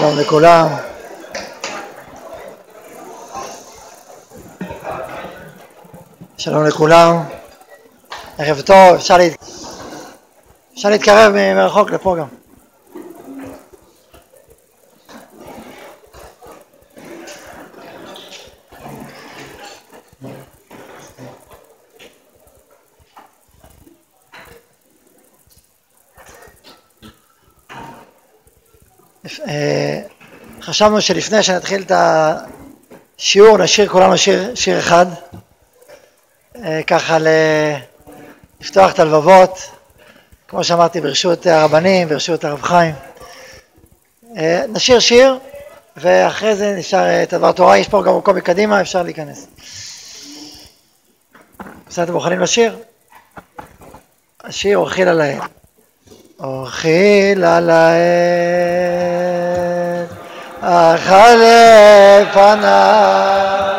שלום לכולם. שלום לכולם. ערב טוב, אפשר, להת... אפשר להתקרב מרחוק לפה גם. חשבנו שלפני שנתחיל את השיעור נשאיר כולנו שיר, שיר אחד אה, ככה לפתוח את הלבבות. כמו שאמרתי ברשות הרבנים ברשות הרב חיים. אה, נשאיר שיר ואחרי זה נשאר את הדבר תורה. יש פה גם מקום מקדימה אפשר להיכנס. בסדר אתם מוכנים לשיר? השיר אורחיל על האל אורחיל על האל אכלה פניו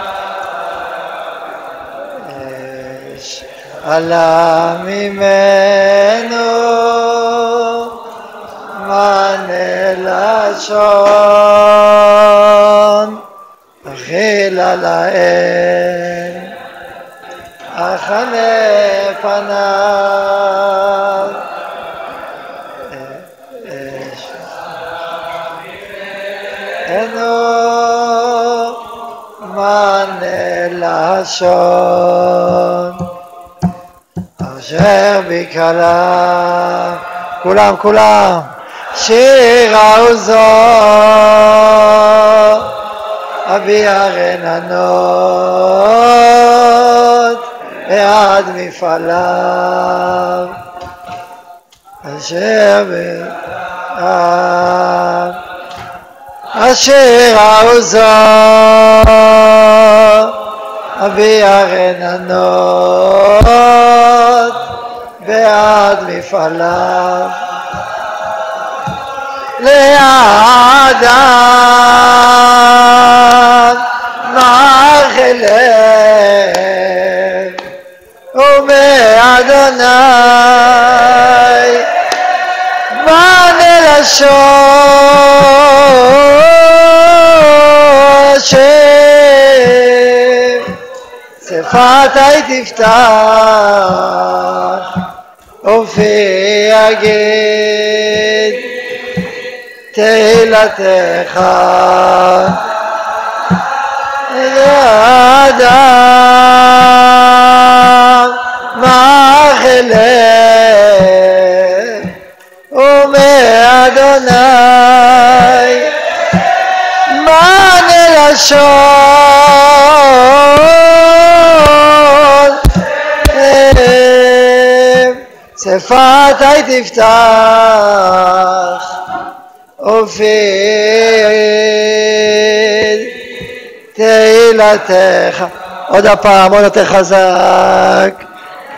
אש עלה ממנו מנה לשון אכיל על האל אכלה פניו אינו מנה לשון. אשר בקלה כולם כולם. שיר העוזו אביה רננות בעד מפעליו. אשר בעד אשר העוזו אביה רננות בעד מפעליו לאדם מאכלם ומאדוני מענה לשון השם שפתי תפתח ופי יגיד תהילתך לאדם לשון שפתי תפתח אופיר תהילתך. עוד הפעם עוד יותר חזק.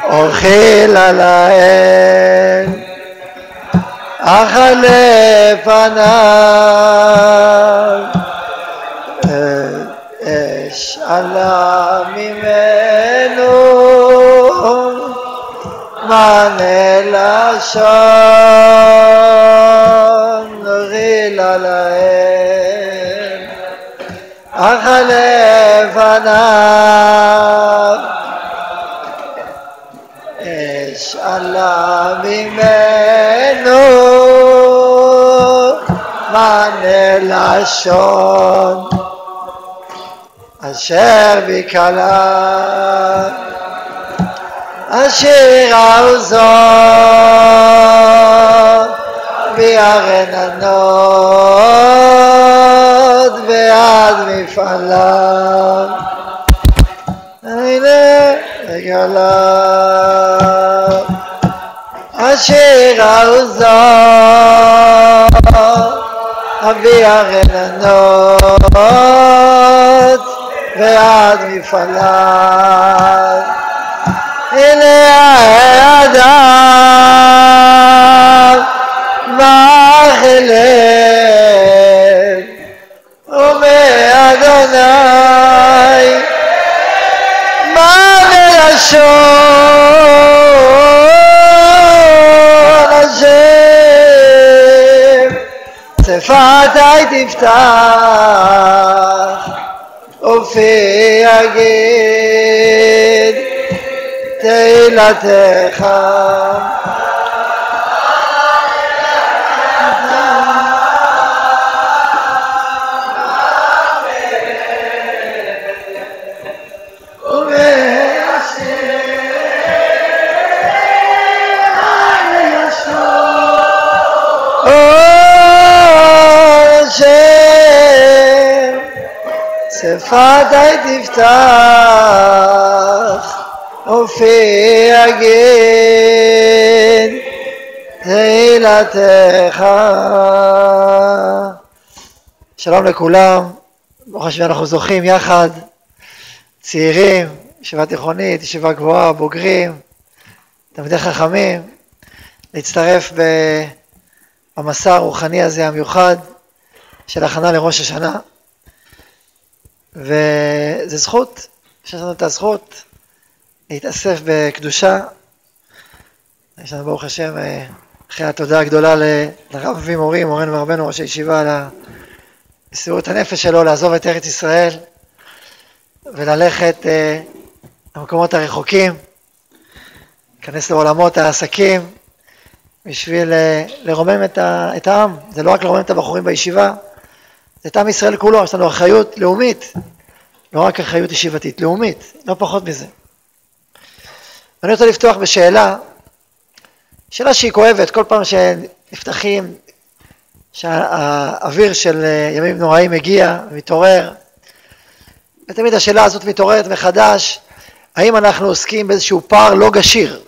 אוכל על האל אכלה פניו אש עלה ממנו מענה לשון ריל על האל אכלה פניו אשר בקלה. אשר עוזו והרננות ועד מפעליו הנה רגלה אשר עוזו אבי הרננות ועד מפעליו אלה האדם מאכלם ומאדוני מה מלשון השם שפתי תפתח תהילתך שפתי תפתח תהילתך שלום לכולם, ברוך השם אנחנו זוכים יחד, צעירים, ישיבה תיכונית, ישיבה גבוהה, בוגרים, תלמידי חכמים, להצטרף במסע הרוחני הזה המיוחד של הכנה לראש השנה. וזה זכות, יש לנו את הזכות להתאסף בקדושה. יש לנו ברוך השם, אחרי התודה הגדולה לרב אבי מורי, מורנו ורבנו ראש הישיבה, על מסירות הנפש שלו לעזוב את ארץ ישראל וללכת למקומות הרחוקים, להיכנס לעולמות העסקים בשביל לרומם את העם. זה לא רק לרומם את הבחורים בישיבה, זה את עם ישראל כולו, יש לנו אחריות לאומית, לא רק אחריות ישיבתית, לאומית, לא פחות מזה. אני רוצה לפתוח בשאלה, שאלה שהיא כואבת, כל פעם שנפתחים, שהאוויר של ימים נוראים מגיע, מתעורר, ותמיד השאלה הזאת מתעוררת מחדש, האם אנחנו עוסקים באיזשהו פער לא גשיר?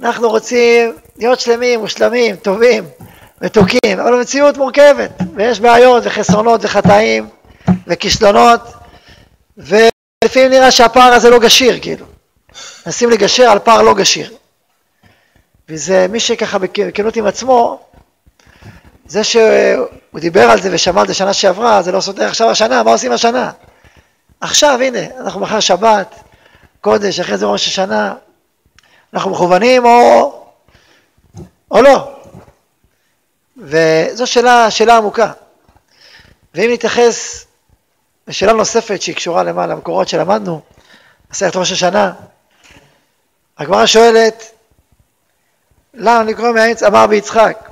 אנחנו רוצים להיות שלמים, מושלמים, טובים, מתוקים, אבל המציאות מורכבת, ויש בעיות וחסרונות וחטאים וכישלונות, ולפעמים נראה שהפער הזה לא גשיר, כאילו. מנסים לגשר על פער לא גשיר. וזה מי שככה בכנות עם עצמו, זה שהוא דיבר על זה ושמע על זה שנה שעברה, זה לא סותר עכשיו השנה, מה עושים השנה? עכשיו, הנה, אנחנו מחר שבת, קודש, אחרי זה ראש השנה, אנחנו מכוונים או, או לא. וזו שאלה, שאלה עמוקה. ואם נתייחס לשאלה נוספת שהיא קשורה למעלה, למקורות שלמדנו, מסכת ראש השנה, הגמרא שואלת, למה קורא מהאמצע, אמר ביצחק,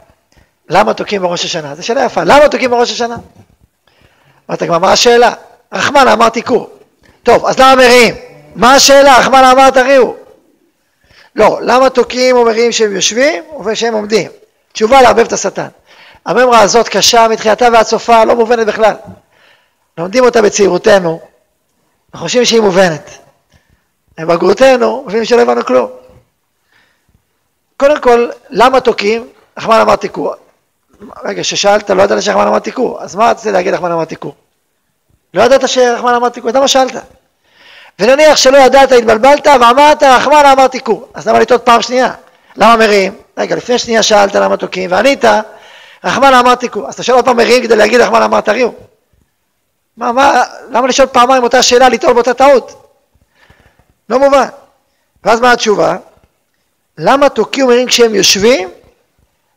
למה תוקעים בראש השנה? זו שאלה יפה, למה תוקעים בראש השנה? אמרת מה השאלה? רחמנה אמר תיקעו. טוב, אז למה מריעים? מה השאלה? רחמנה אמר תריעו. לא, למה תוקעים ומריעים שהם יושבים ושהם עומדים? תשובה לערבב את השטן. הממרה הזאת קשה מתחילתה ועד סופה, לא מובנת בכלל. לומדים אותה בצעירותנו, וחושבים שהיא מובנת. בבגרותנו, חושבים שלא הבנו כלום. קודם כל, למה תוקעים? רחמן אמר תיקו. רגע, ששאלת, לא ידעת שרחמן אמר תיקו, אז מה רצית להגיד רחמן אמר תיקו? לא ידעת שרחמן אמר תיקו, אז למה שאלת? ונניח שלא ידעת, התבלבלת, ואמרת רחמן אמר תיקו, אז למה לטעות פעם שנייה? למה מרים? רגע, לפני שנייה שאלת למה תוקעים, וענית, רחמן אמר תיקו. אז אתה שואל עוד פעם מרים כדי להגיד רחמן אמר תריעו. מה, מה, למה לשאול פעמיים אותה שאלה, לטעול באותה טעות? לא מובן. ואז מה התשובה? למה תוקיעו מרים כשהם יושבים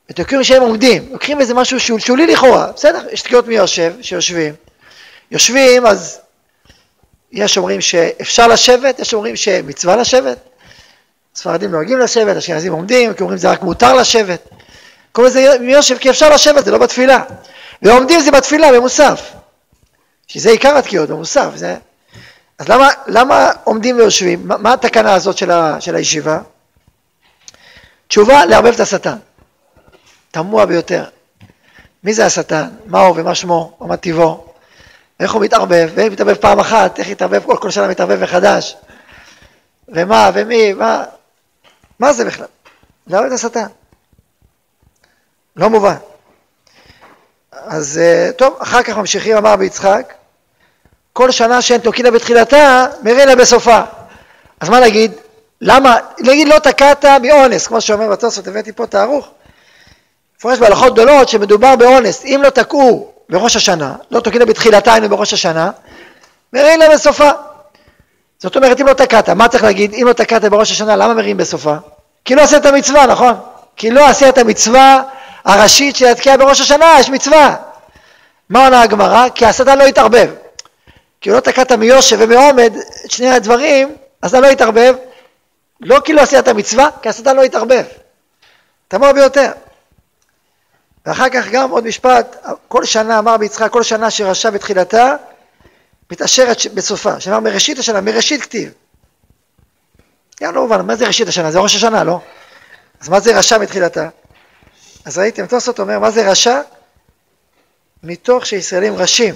ותוקיעו כשהם עומדים? לוקחים איזה משהו שהוא שולי לכאורה, בסדר, יש תקיעות מי יושב, שיושבים. יושבים, אז יש אומרים שאפשר לשבת, יש אומרים שמצווה לשבת. ספרדים נוהגים לשבת, אשכנזים עומדים, כי אומרים זה רק מותר לשבת. קוראים לזה יושב כי אפשר לשבת, זה לא בתפילה. ועומדים זה בתפילה, במוסף. שזה עיקר התקיעות, במוסף. זה... אז למה, למה עומדים ויושבים? מה, מה התקנה הזאת של, ה, של הישיבה? תשובה, לערבב את השטן. תמוה ביותר. מי זה השטן? מהו ומה שמו? מה טיבו? איך הוא מתערבב? ואם מתערבב פעם אחת, איך יתערבב כל, כל שנה מתערבב מחדש? ומה ומי, מה? מה זה בכלל? לערבב את השטן. לא מובן. אז אה, טוב, אחר כך ממשיכים, אמר ביצחק, כל שנה שאין תוקעינה בתחילתה, מרינה בסופה. אז מה נגיד? למה? נגיד לא תקעת מאונס, כמו שאומר בתוספות, הבאתי פה תארוך. מפורש בהלכות גדולות שמדובר באונס, אם לא תקעו בראש השנה, לא תוקעינה בתחילתה, היינו בראש השנה, מרינה בסופה. זאת אומרת, אם לא תקעת, מה צריך להגיד? אם לא תקעת בראש השנה, למה מרים בסופה? כי לא עשית מצווה, נכון? כי לא עשית מצווה הראשית של התקיעה בראש השנה, יש מצווה. מה עונה הגמרא? כי השטן לא יתערבב. כי לא תקעת מיושב ומעומד את שני הדברים, אז אתה לא יתערבב. לא כי לא עשית את המצווה, כי השטן לא יתערבב. תמוה ביותר. ואחר כך גם עוד משפט, כל שנה אמר ביצחק, כל שנה שרשע בתחילתה, מתעשרת בסופה, שאמר מראשית השנה, מראשית כתיב. גם לא מובן, מה זה ראשית השנה? זה ראש השנה, לא? אז מה זה רשע מתחילתה? אז ראיתם, תוספות אומר, מה זה רשע? מתוך שישראלים ראשים.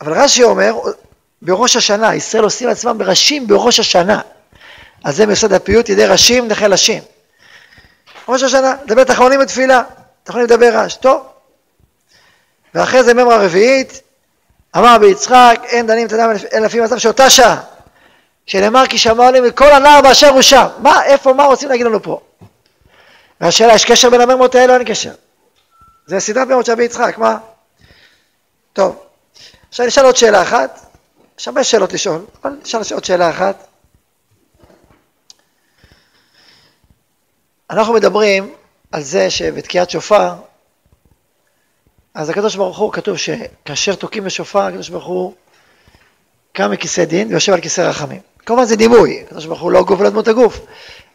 אבל רש"י אומר, בראש השנה, ישראל עושים עצמם ראשים בראש השנה. אז זה מיסוד הפיוט, ידי ראשים נחלשים. ראש השנה, לדבר את האחרונים בתפילה, אתם יכולים לדבר רעש, טוב. ואחרי זה ממרה רביעית, אמר ביצחק, אין דנים את אדם אלא לפי שאותה שעה, שנאמר כי שמע עליהם מכל הנער באשר הוא שם. מה, איפה, מה רוצים להגיד לנו פה? והשאלה, יש קשר בין הממות האלה או אין קשר? זה סדרת ממות של רבי יצחק, מה? טוב, עכשיו נשאל עוד שאלה אחת, יש הרבה שאלות לשאול, אבל נשאל עוד שאלה אחת. אנחנו מדברים על זה שבתקיעת שופר, אז הקדוש ברוך הוא, כתוב שכאשר תוקעים בשופר, הקדוש ברוך הוא קם מכיסא דין ויושב על כיסא רחמים. כמובן זה דימוי, הקדוש ברוך הוא לא גוף ולא דמות הגוף,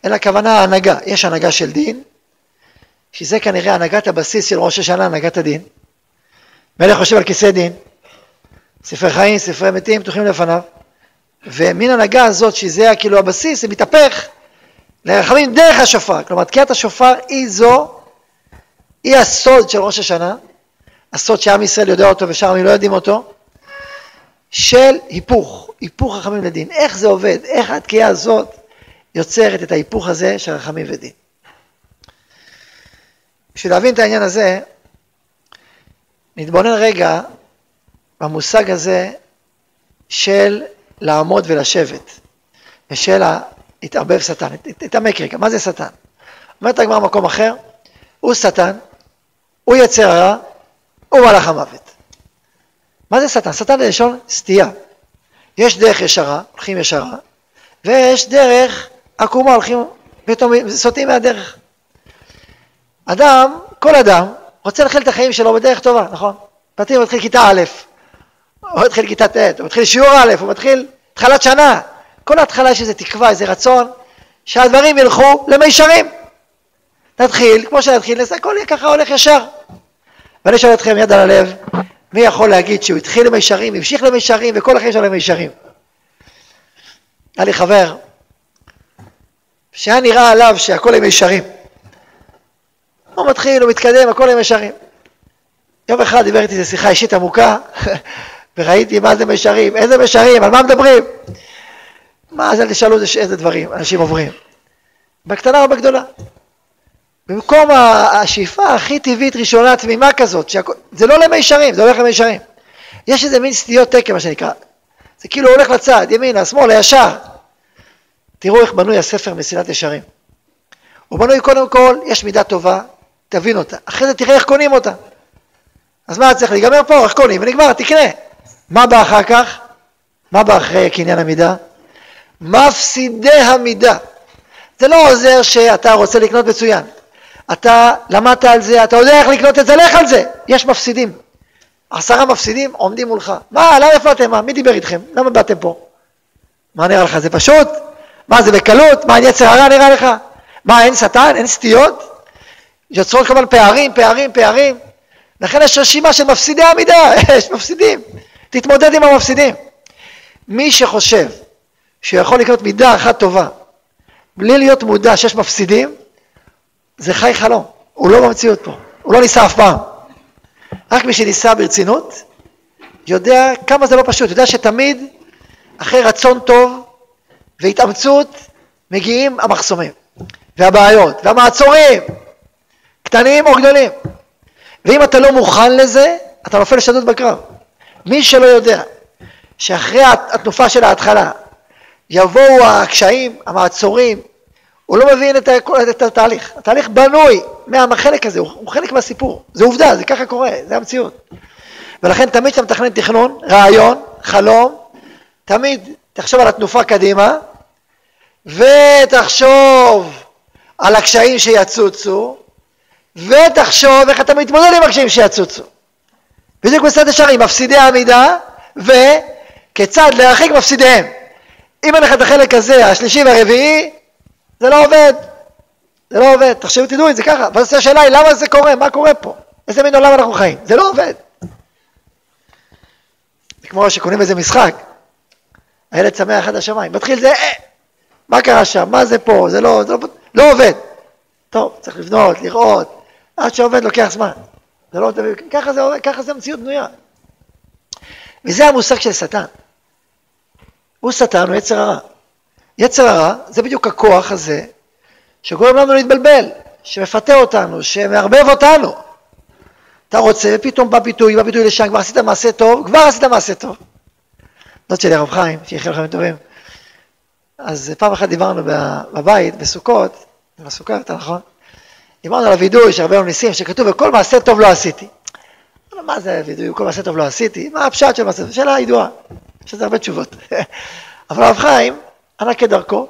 אלא הכוונה הנהגה. יש הנהגה של דין, שזה כנראה הנהגת הבסיס של ראש השנה, הנהגת הדין. מלך יושב על כיסא דין, ספרי חיים, ספרי מתים, פתוחים לפניו, ומן הנהגה הזאת, שזה כאילו הבסיס, זה מתהפך לרחמים דרך השופר. כלומר, תקיעת השופר היא זו, היא הסוד של ראש השנה, הסוד שעם ישראל יודע אותו ושאר עמים לא יודעים אותו, של היפוך, היפוך רחמים לדין. איך זה עובד? איך התקיעה הזאת יוצרת את ההיפוך הזה של רחמים ודין? בשביל להבין את העניין הזה, נתבונן רגע במושג הזה של לעמוד ולשבת, ושל להתערבב שטן, תתעמק רגע, מה זה שטן? אומרת הגמרא במקום אחר, הוא שטן, הוא יצר הרע, הוא מלאך המוות. מה זה שטן? שטן זה לשון סטייה. יש דרך ישרה, הולכים ישרה, ויש דרך עקומה, הולכים פתאום סוטים מהדרך. אדם, כל אדם, רוצה להתחיל את החיים שלו בדרך טובה, נכון? הוא מתחיל כיתה א', הוא מתחיל כיתה ט', הוא מתחיל שיעור א', הוא מתחיל התחלת שנה. כל ההתחלה יש איזה תקווה, איזה רצון, שהדברים ילכו למישרים. נתחיל, כמו שנתחיל, הכל יהיה ככה הולך ישר. ואני שואל אתכם יד על הלב, מי יכול להגיד שהוא התחיל למישרים, המשיך למישרים, וכל החיים שלו למישרים? היה לי חבר, שהיה נראה עליו שהכל הם ישרים. הוא מתחיל, הוא מתקדם, הכל הם ישרים. יום אחד דיבר איתי שיחה אישית עמוקה, וראיתי מה זה מישרים, איזה מישרים, על מה מדברים? מה זה, תשאלו איזה דברים אנשים עוברים. בקטנה או בגדולה. במקום השאיפה הכי טבעית, ראשונה, תמימה כזאת, שהכל, זה לא למישרים, זה הולך למישרים. יש איזה מין סטיות תקן, מה שנקרא. זה כאילו הולך לצד, ימינה, שמאלה, ישר. תראו איך בנוי הספר מסילת ישרים. הוא בנוי קודם כל, יש מידה טובה, תבין אותה. אחרי זה תראה איך קונים אותה. אז מה צריך להיגמר פה? איך קונים? ונגמר, תקנה. מה בא אחר כך? מה בא אחרי קניין המידה? מפסידי המידה. זה לא עוזר שאתה רוצה לקנות מצוין. אתה למדת על זה, אתה יודע איך לקנות את זה, לך על זה. יש מפסידים. עשרה מפסידים עומדים מולך. מה, למה איפה אתם? מה, מי דיבר איתכם? למה באתם פה? מה נראה לך? זה פשוט? מה, זה בקלות? מה, יצר הרע נראה לך? מה, אין שטן? אין סטיות? יוצרות כמובן פערים, פערים, פערים. לכן יש רשימה של מפסידי עמידה, יש מפסידים. תתמודד עם המפסידים. מי שחושב שהוא יכול לקנות מידה אחת טובה בלי להיות מודע שיש מפסידים, זה חי חלום, הוא לא במציאות פה, הוא לא ניסה אף פעם. רק מי שניסה ברצינות, יודע כמה זה לא פשוט, יודע שתמיד אחרי רצון טוב והתאמצות מגיעים המחסומים והבעיות והמעצורים, קטנים או גדולים. ואם אתה לא מוכן לזה, אתה נופל לשדות בקרב. מי שלא יודע שאחרי התנופה של ההתחלה יבואו הקשיים, המעצורים, הוא לא מבין את, את התהליך. התהליך בנוי מהחלק הזה, הוא, הוא חלק מהסיפור. זה עובדה, זה ככה קורה, זה המציאות. ולכן תמיד כשאתה מתכנן תכנון, רעיון, חלום, תמיד תחשוב על התנופה קדימה, ותחשוב על הקשיים שיצוצו, ותחשוב איך אתה מתמודד עם הקשיים שיצוצו. בדיוק בסדר ישרים, מפסידי העמידה, וכיצד להרחיק מפסידיהם. אם אין לך את החלק הזה, השלישי והרביעי, זה לא עובד. זה לא עובד. תחשבו, תדעו את זה ככה. ואז השאלה היא, למה זה קורה? מה קורה פה? איזה מין עולם אנחנו חיים? זה לא עובד. זה כמו שקונים איזה משחק. הילד שמח עד השמיים. מתחיל זה, אה, מה קרה שם? מה זה פה? זה לא, זה לא, לא עובד. טוב, צריך לבנות, לראות. עד שעובד לוקח זמן. זה לא, ככה זה, ככה זה המציאות בנויה. וזה המושג של שטן. הוא שטן, הוא יצר הרע. יצר הרע זה בדיוק הכוח הזה שגורם לנו להתבלבל, שמפתה אותנו, שמערבב אותנו. אתה רוצה, ופתאום בא ביטוי, בא ביטוי לשם, כבר עשית מעשה טוב, כבר עשית מעשה טוב. זאת שלי הרב חיים, שיחיה לכם טובים. אז פעם אחת דיברנו בבית, בסוכות, בסוכה יותר נכון, דיברנו על הווידוי שהרבה מאוד ניסים, שכתוב, וכל מעשה טוב לא עשיתי. מה זה הווידוי, כל מעשה טוב לא עשיתי? מה הפשט של מעשה טוב? שאלה ידועה, יש לזה הרבה תשובות. אבל הרב חיים, ענה כדרכו,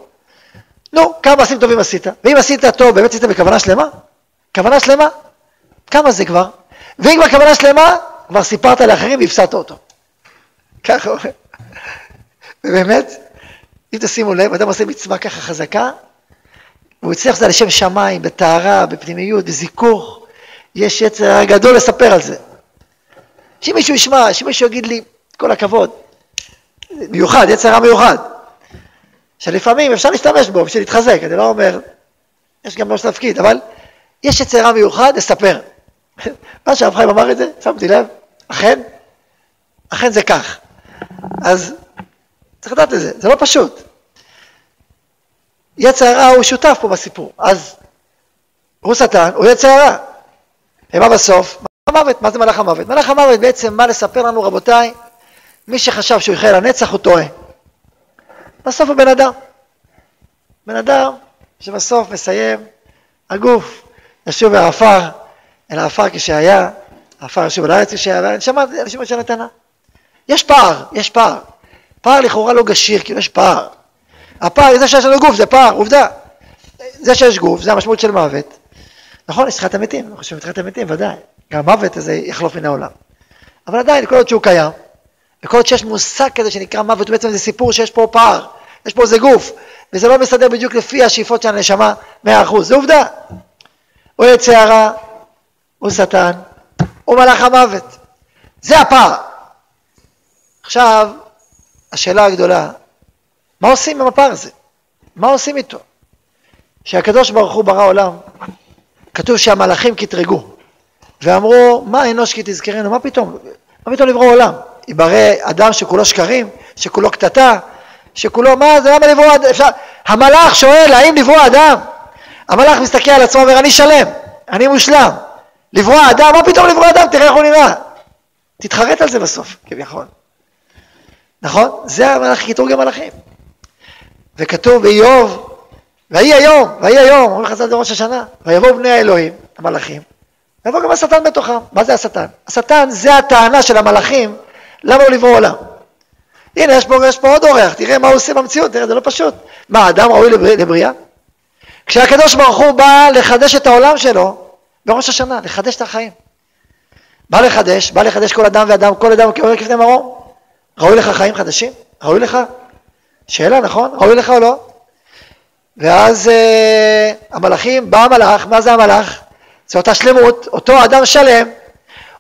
נו, כמה מעשים טובים עשית? ואם עשית טוב, באמת עשית בכוונה שלמה? כוונה שלמה? כמה זה כבר? ואם כבר כוונה שלמה, כבר סיפרת לאחרים והפסדת אותו. ככה אומר. ובאמת, אם תשימו לב, אדם עושה מצווה ככה חזקה, הוא הצליח זה לשם שמיים, בטהרה, בפנימיות, בזיכוך, יש יצר גדול לספר על זה. שמישהו ישמע, שמישהו יגיד לי, כל הכבוד, מיוחד, יצר רע מיוחד, שלפעמים אפשר להשתמש בו בשביל להתחזק, אני לא אומר, יש גם לא תפקיד, אבל יש יצר רע מיוחד לספר. מה שהרב חיים אמר את זה, שמתי לב, אכן, אכן זה כך. אז צריך לדעת את זה, זה לא פשוט. יצר הרע הוא שותף פה בסיפור, אז הוא שטן, הוא יצר הרע. ומה בסוף? מלאך המוות, מה זה מלאך המוות? מלאך המוות בעצם מה לספר לנו רבותיי, מי שחשב שהוא יחיה לנצח הוא טועה. בסוף הוא בן אדם. בן אדם שבסוף מסיים, הגוף ישוב מהעפר אל העפר כשהיה, העפר ישוב על הארץ כשהיה, והנשמה זה הנשמה של נתנה. יש פער, יש פער. פער לכאורה לא גשיר, כאילו יש פער. הפער, זה שיש לנו גוף, זה פער, עובדה. זה שיש גוף, זה המשמעות של מוות. נכון, יש תחיית המתים, אנחנו חושבים תחיית המתים, ודאי. גם המוות הזה יחלוף מן העולם. אבל עדיין, כל עוד שהוא קיים, וכל עוד שיש מושג כזה שנקרא מוות, בעצם זה סיפור שיש פה פער, יש פה איזה גוף, וזה לא מסתדר בדיוק לפי השאיפות של הנשמה מאה אחוז, זה עובדה. הוא יצא הרע, הוא שטן, הוא מלאך המוות. זה הפער. עכשיו, השאלה הגדולה, מה עושים עם הפער הזה? מה עושים איתו? כשהקדוש ברוך הוא ברא עולם, כתוב שהמלאכים קטרגו, ואמרו, מה אנוש כי תזכרנו? מה פתאום? מה פתאום לברוא עולם? יברא אדם שכולו שקרים, שכולו קטטה, שכולו, מה זה, למה לברוא אדם? אפשר... המלאך שואל, האם לברוא אדם? המלאך מסתכל על עצמו ואומר, אני שלם, אני מושלם. לברוא אדם, מה פתאום לברוא אדם? תראה איך הוא נראה. תתחרט על זה בסוף, כביכול. נכון? זה המלאך, קטרוג המלאכים. וכתוב באיוב, ויהי היום, ויהי היום, אומרים חז"ל בראש השנה, ויבואו בני האלוהים, המלאכים, ויבוא גם השטן בתוכם. מה זה השטן? השטן זה הטענה של המלאכים, למה הוא לברוא עולם. הנה, יש פה, יש פה עוד אורח, תראה מה הוא עושה במציאות, תראה, זה לא פשוט. מה, אדם ראוי לבריאה? כשהקדוש ברוך הוא בא לחדש את העולם שלו, בראש השנה, לחדש את החיים. בא לחדש, בא לחדש כל אדם ואדם, כל אדם כעורק לפני מרום. ראוי לך חיים חדשים? ראוי לך? שאלה, נכון? ראוי לך או לא? ואז אה, המלאכים, בא המלאך, מה זה המלאך? זה אותה שלמות, אותו אדם שלם,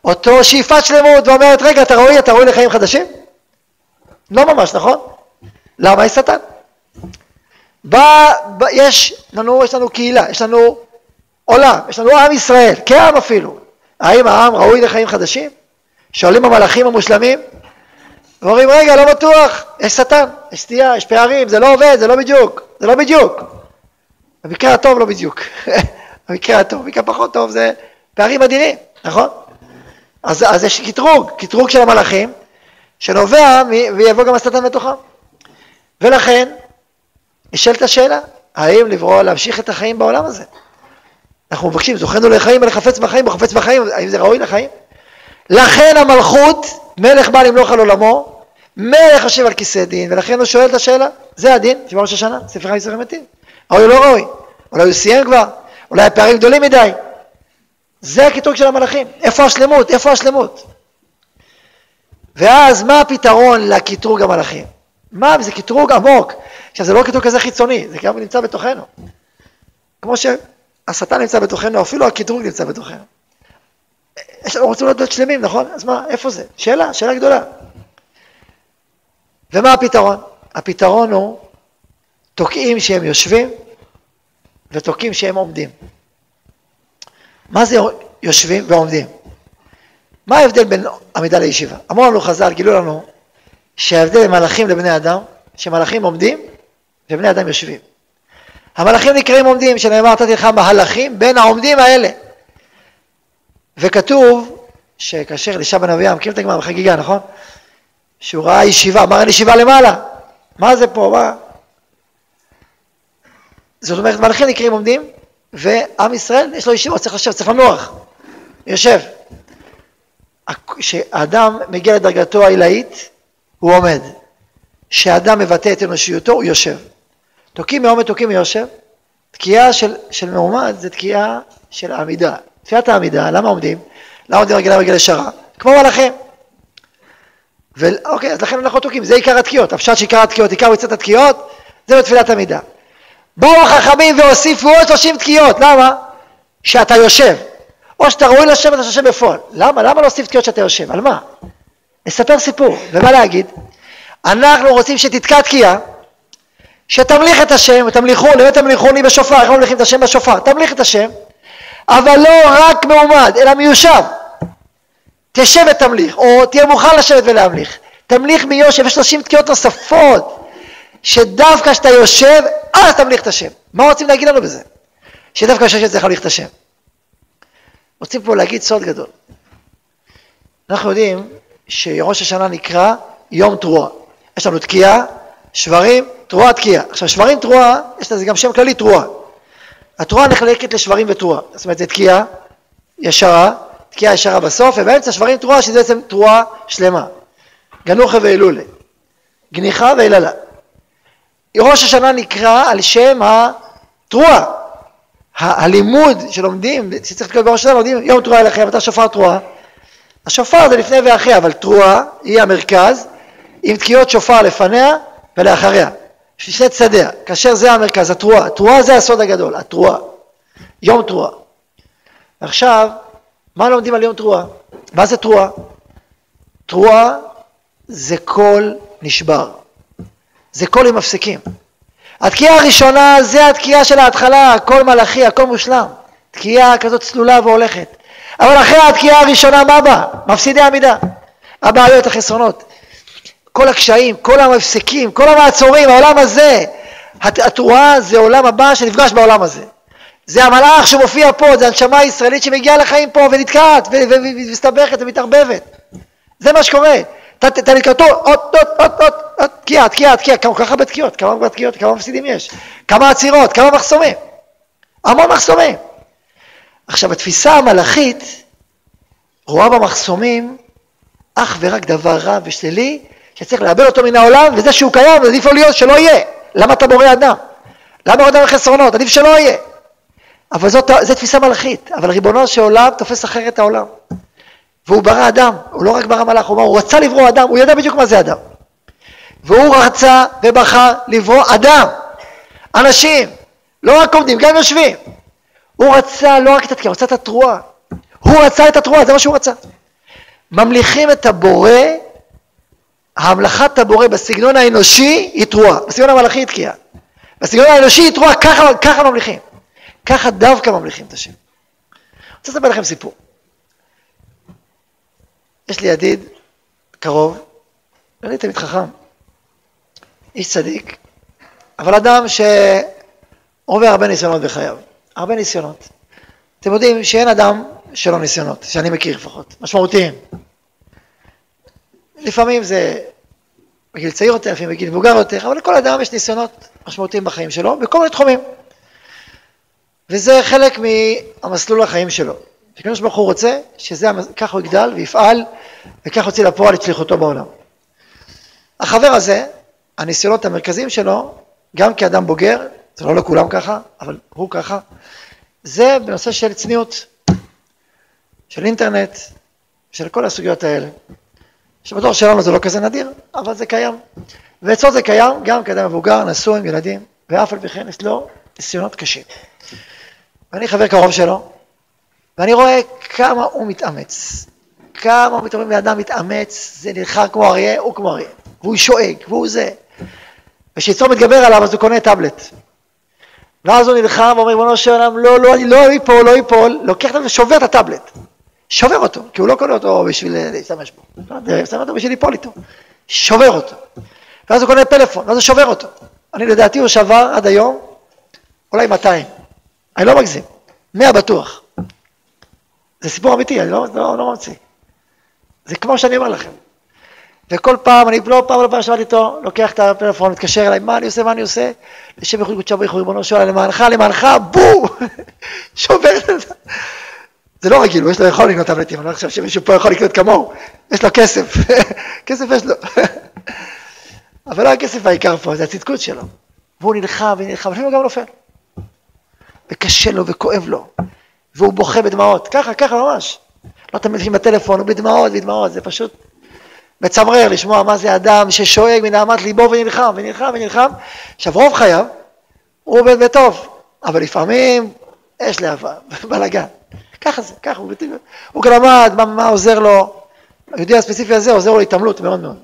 אותו שאיפת שלמות, ואומרת, רגע, אתה ראוי, אתה ראוי לחיים חדשים? לא ממש, נכון? למה? יש שטן. בא, יש לנו, יש לנו קהילה, יש לנו עולם, יש לנו עם ישראל, כעם אפילו. האם העם ראוי לחיים חדשים? שואלים המלאכים המושלמים, ואומרים, רגע, לא בטוח, יש שטן, יש סטייה, יש פערים, זה לא עובד, זה לא בדיוק, זה לא בדיוק. במקרה הטוב לא בדיוק. במקרה הטוב, במקרה פחות טוב זה פערים אדירים, נכון? אז, אז יש קטרוג, קטרוג של המלאכים, שנובע, מ, ויבוא גם השטן בתוכם. ולכן, נשאלת השאלה, האם לברוא, להמשיך את החיים בעולם הזה? אנחנו מבקשים, זוכרנו לחיים ולחפץ בחיים, וחפץ בחיים, האם זה ראוי לחיים? לכן המלכות, מלך בא למלוך על עולמו, מלך יושב על כיסא דין, ולכן הוא שואל את השאלה, זה הדין של ראש השנה, ספר חיים ישראל מתים. ראוי או לא ראוי? אולי הוא סיים כבר, אולי הפערים גדולים מדי. זה הקיטוג של המלאכים, איפה השלמות? איפה השלמות? ואז מה הפתרון לקטרוג המלאכים? מה, זה קטרוג עמוק. עכשיו זה לא קטרוג כזה חיצוני, זה גם נמצא בתוכנו. כמו שהשטן נמצא בתוכנו, אפילו הקטרוג נמצא בתוכנו. לנו רוצים להיות שלמים, נכון? אז מה, איפה זה? שאלה, שאלה גדולה. ומה הפתרון? הפתרון הוא תוקעים שהם יושבים ותוקעים שהם עומדים. מה זה יושבים ועומדים? מה ההבדל בין עמידה לישיבה? אמרו לנו חז"ל, גילו לנו, שההבדל בין מלאכים לבני אדם, שמלאכים עומדים ובני אדם יושבים. המלאכים נקראים עומדים, שנאמר נתתי לך מהלכים בין העומדים האלה. וכתוב שכאשר אלישע בן אביה, מכיר את הגמרא בחגיגה, נכון? שהוא ראה ישיבה, אמר אין ישיבה למעלה. מה זה פה, מה? זאת אומרת, מלאכים נקראים עומדים, ועם ישראל יש לו ישיבה, צריך לשבת, צריך לנוח. יושב. כשאדם מגיע לדרגתו העילאית, הוא עומד. כשאדם מבטא את אנושיותו, הוא יושב. תוקעים מעומד, תוקעים מיושב. תקיעה של, של מעומד זה תקיעה של עמידה. תפילת העמידה, למה עומדים? למה עומדים רגליים רגל ישרה? כמו מלאכים. ואוקיי, אז לכן אנחנו תוקעים, זה עיקר התקיעות. הפשט שעיקר התקיעות, עיקר מצוות התקיעות, זה בתפילת עמידה. באו החכמים והוסיפו עוד 30 תקיעות, למה? שאתה יושב. או שאתה ראוי לשבת או שאתה יושב בפועל. למה? למה להוסיף תקיעות שאתה יושב? על מה? לספר סיפור. ומה להגיד? אנחנו רוצים שתתקע תקיעה, שתמליך את השם, ותמליכו, באמת תמליכוני בשופר, איך ממליכים את השם בשופר? תמליך את השם, אבל לא רק מעומד, אלא מיושב. תשב ותמליך, או תהיה מוכן לשבת ולהמליך. תמליך מיושב, יש 30 תקיעות נוספות, שדווקא כשאתה יושב, אז תמליך את השם. מה רוצים להגיד לנו בזה? שדווקא יושב צריך להמליך את השם. רוצים פה להגיד סוד גדול. אנחנו יודעים שראש השנה נקרא יום תרועה. יש לנו תקיעה, שברים, תרועה, תקיעה. עכשיו שברים, תרועה, יש לזה גם שם כללי, תרועה. התרועה נחלקת לשברים ותרועה. זאת אומרת, זה תקיעה ישרה, תקיעה ישרה בסוף, ובאמצע שברים תרועה, שזה בעצם תרועה שלמה. גנוחה ואילולה. גניחה ואיללה. ראש השנה נקרא על שם התרועה. הלימוד שלומדים, שצריך לקרוא בראש השנה, לומדים יום תרועה אליכם, אתה שופר תרועה. השופר זה לפני ואחרי, אבל תרועה היא המרכז, עם תקיעות שופר לפניה ולאחריה. שני צדדיה, כאשר זה המרכז, התרועה, תרועה זה הסוד הגדול, התרועה, יום תרועה. עכשיו, מה לומדים על יום תרועה? מה זה תרועה? תרועה זה קול נשבר, זה קול עם מפסיקים. התקיעה הראשונה זה התקיעה של ההתחלה, הכל מלאכי, הכל מושלם. תקיעה כזאת צלולה והולכת. אבל אחרי התקיעה הראשונה מה בא? מפסידי עמידה. הבעיות, החסרונות. כל הקשיים, כל המפסקים, כל המעצורים, העולם הזה. התרועה זה עולם הבא שנפגש בעולם הזה. זה המלאך שמופיע פה, זה הנשמה הישראלית שמגיעה לחיים פה ונתקעת ומסתבכת ומתערבבת. זה מה שקורה. אתה לקראתו, עוד, עוד, עוד, עוד, עוד, תקיעה, תקיעה, תקיעה, כל כך הרבה תקיעות, כמה תקיעות, כמה מפסידים יש, כמה עצירות, כמה מחסומים, המון מחסומים. עכשיו התפיסה המלאכית רואה במחסומים אך ורק דבר רע ושלילי שצריך לאבד אותו מן העולם וזה שהוא קיים עדיף לו להיות שלא יהיה. למה אתה בורא אדם? למה אדם חסרונות? עדיף שלא יהיה. אבל זאת, זאת תפיסה מלאכית, אבל ריבונו של עולם תופס אחרת העולם. והוא ברא אדם, הוא לא רק ברא מלאך, הוא, הוא רצה לברוא אדם, הוא ידע בדיוק מה זה אדם. והוא רצה ובחר לברוא אדם, אנשים, לא רק עומדים, גם יושבים. הוא רצה לא רק את התקיעה, הוא רצה את התרועה. הוא רצה את התרועה, זה מה שהוא רצה. ממליכים את הבורא, המלכת הבורא בסגנון האנושי היא תרועה, בסגנון המלאכי היא תקיעה. בסגנון האנושי היא תרועה, ככה, ככה ממליכים. ככה דווקא ממליכים את השם. אני רוצה לספר לכם סיפור. יש לי ידיד קרוב, אני תמיד חכם, איש צדיק, אבל אדם שעובר הרבה ניסיונות בחייו, הרבה ניסיונות. אתם יודעים שאין אדם שלא ניסיונות, שאני מכיר לפחות, משמעותיים. לפעמים זה בגיל צעיר יותר, לפעמים בגיל מבוגר יותר, אבל לכל אדם יש ניסיונות משמעותיים בחיים שלו, בכל מיני תחומים. וזה חלק מהמסלול החיים שלו. הקדוש ברוך הוא רוצה שככה הוא יגדל ויפעל וככה יוציא לפועל את שליחותו בעולם. החבר הזה, הניסיונות המרכזיים שלו, גם כאדם בוגר, זה לא לכולם ככה, אבל הוא ככה, זה בנושא של צניעות, של אינטרנט, של כל הסוגיות האלה. שבדור שלנו זה לא כזה נדיר, אבל זה קיים. ואצלו זה קיים גם כאדם מבוגר, נשוי עם ילדים, ואף על פי כן יש לו ניסיונות קשים. ואני חבר קרוב שלו, ואני רואה כמה הוא מתאמץ. כמה מתאמץ, בן אדם מתאמץ, זה נלחם כמו אריה, הוא כמו אריה. והוא שואג, והוא זה. וכשיצור מתגבר עליו, אז הוא קונה טאבלט. ואז הוא נלחם ואומר, ריבונו של עולם, לא, לא, אני לא אפול, לא אפול, לוקח את ושובר את הטאבלט. שובר אותו, כי הוא לא קונה אותו בשביל להשתמש בו. שם אותו בשביל ליפול איתו. שובר אותו. ואז הוא קונה פלאפון, ואז הוא שובר אותו. אני לדעתי הוא שבר עד היום אולי 200. אני לא מגזים. 100 בטוח. זה סיפור אמיתי, אני לא, לא, לא ממציא. זה כמו שאני אומר לכם. וכל פעם, אני לא פעם לא פעם שמעתי איתו, לוקח את הפלאפון, מתקשר אליי, מה אני עושה, מה אני עושה? לשם יכול קודשו בריחו, ריבונו עולם, למענך, למענך, בום! שובר את זה. זה לא רגיל, יש לו יכול לקנות טאבלטים, אני לא חושב שמישהו פה יכול לקנות כמוהו, יש לו כסף, כסף יש לו. אבל לא הכסף העיקר פה, זה הצדקות שלו. והוא נלחם ונלחם, לפעמים הוא גם נופל. וקשה לו וכואב לו, והוא בוכה בדמעות, ככה, ככה ממש. לא תמיד לפעמים בטלפון, הוא בדמעות ודמעות, זה פשוט מצמרר לשמוע מה זה אדם ששואג מנהמת ליבו ונלחם ונלחם ונלחם. עכשיו רוב חייו הוא עובד בטוב, אבל לפעמים יש להבה, בלאגן. ככה זה, ככה הוא, הוא גם למד מה, מה עוזר לו, היהודי הספציפי הזה עוזר לו להתעמלות מאוד מאוד.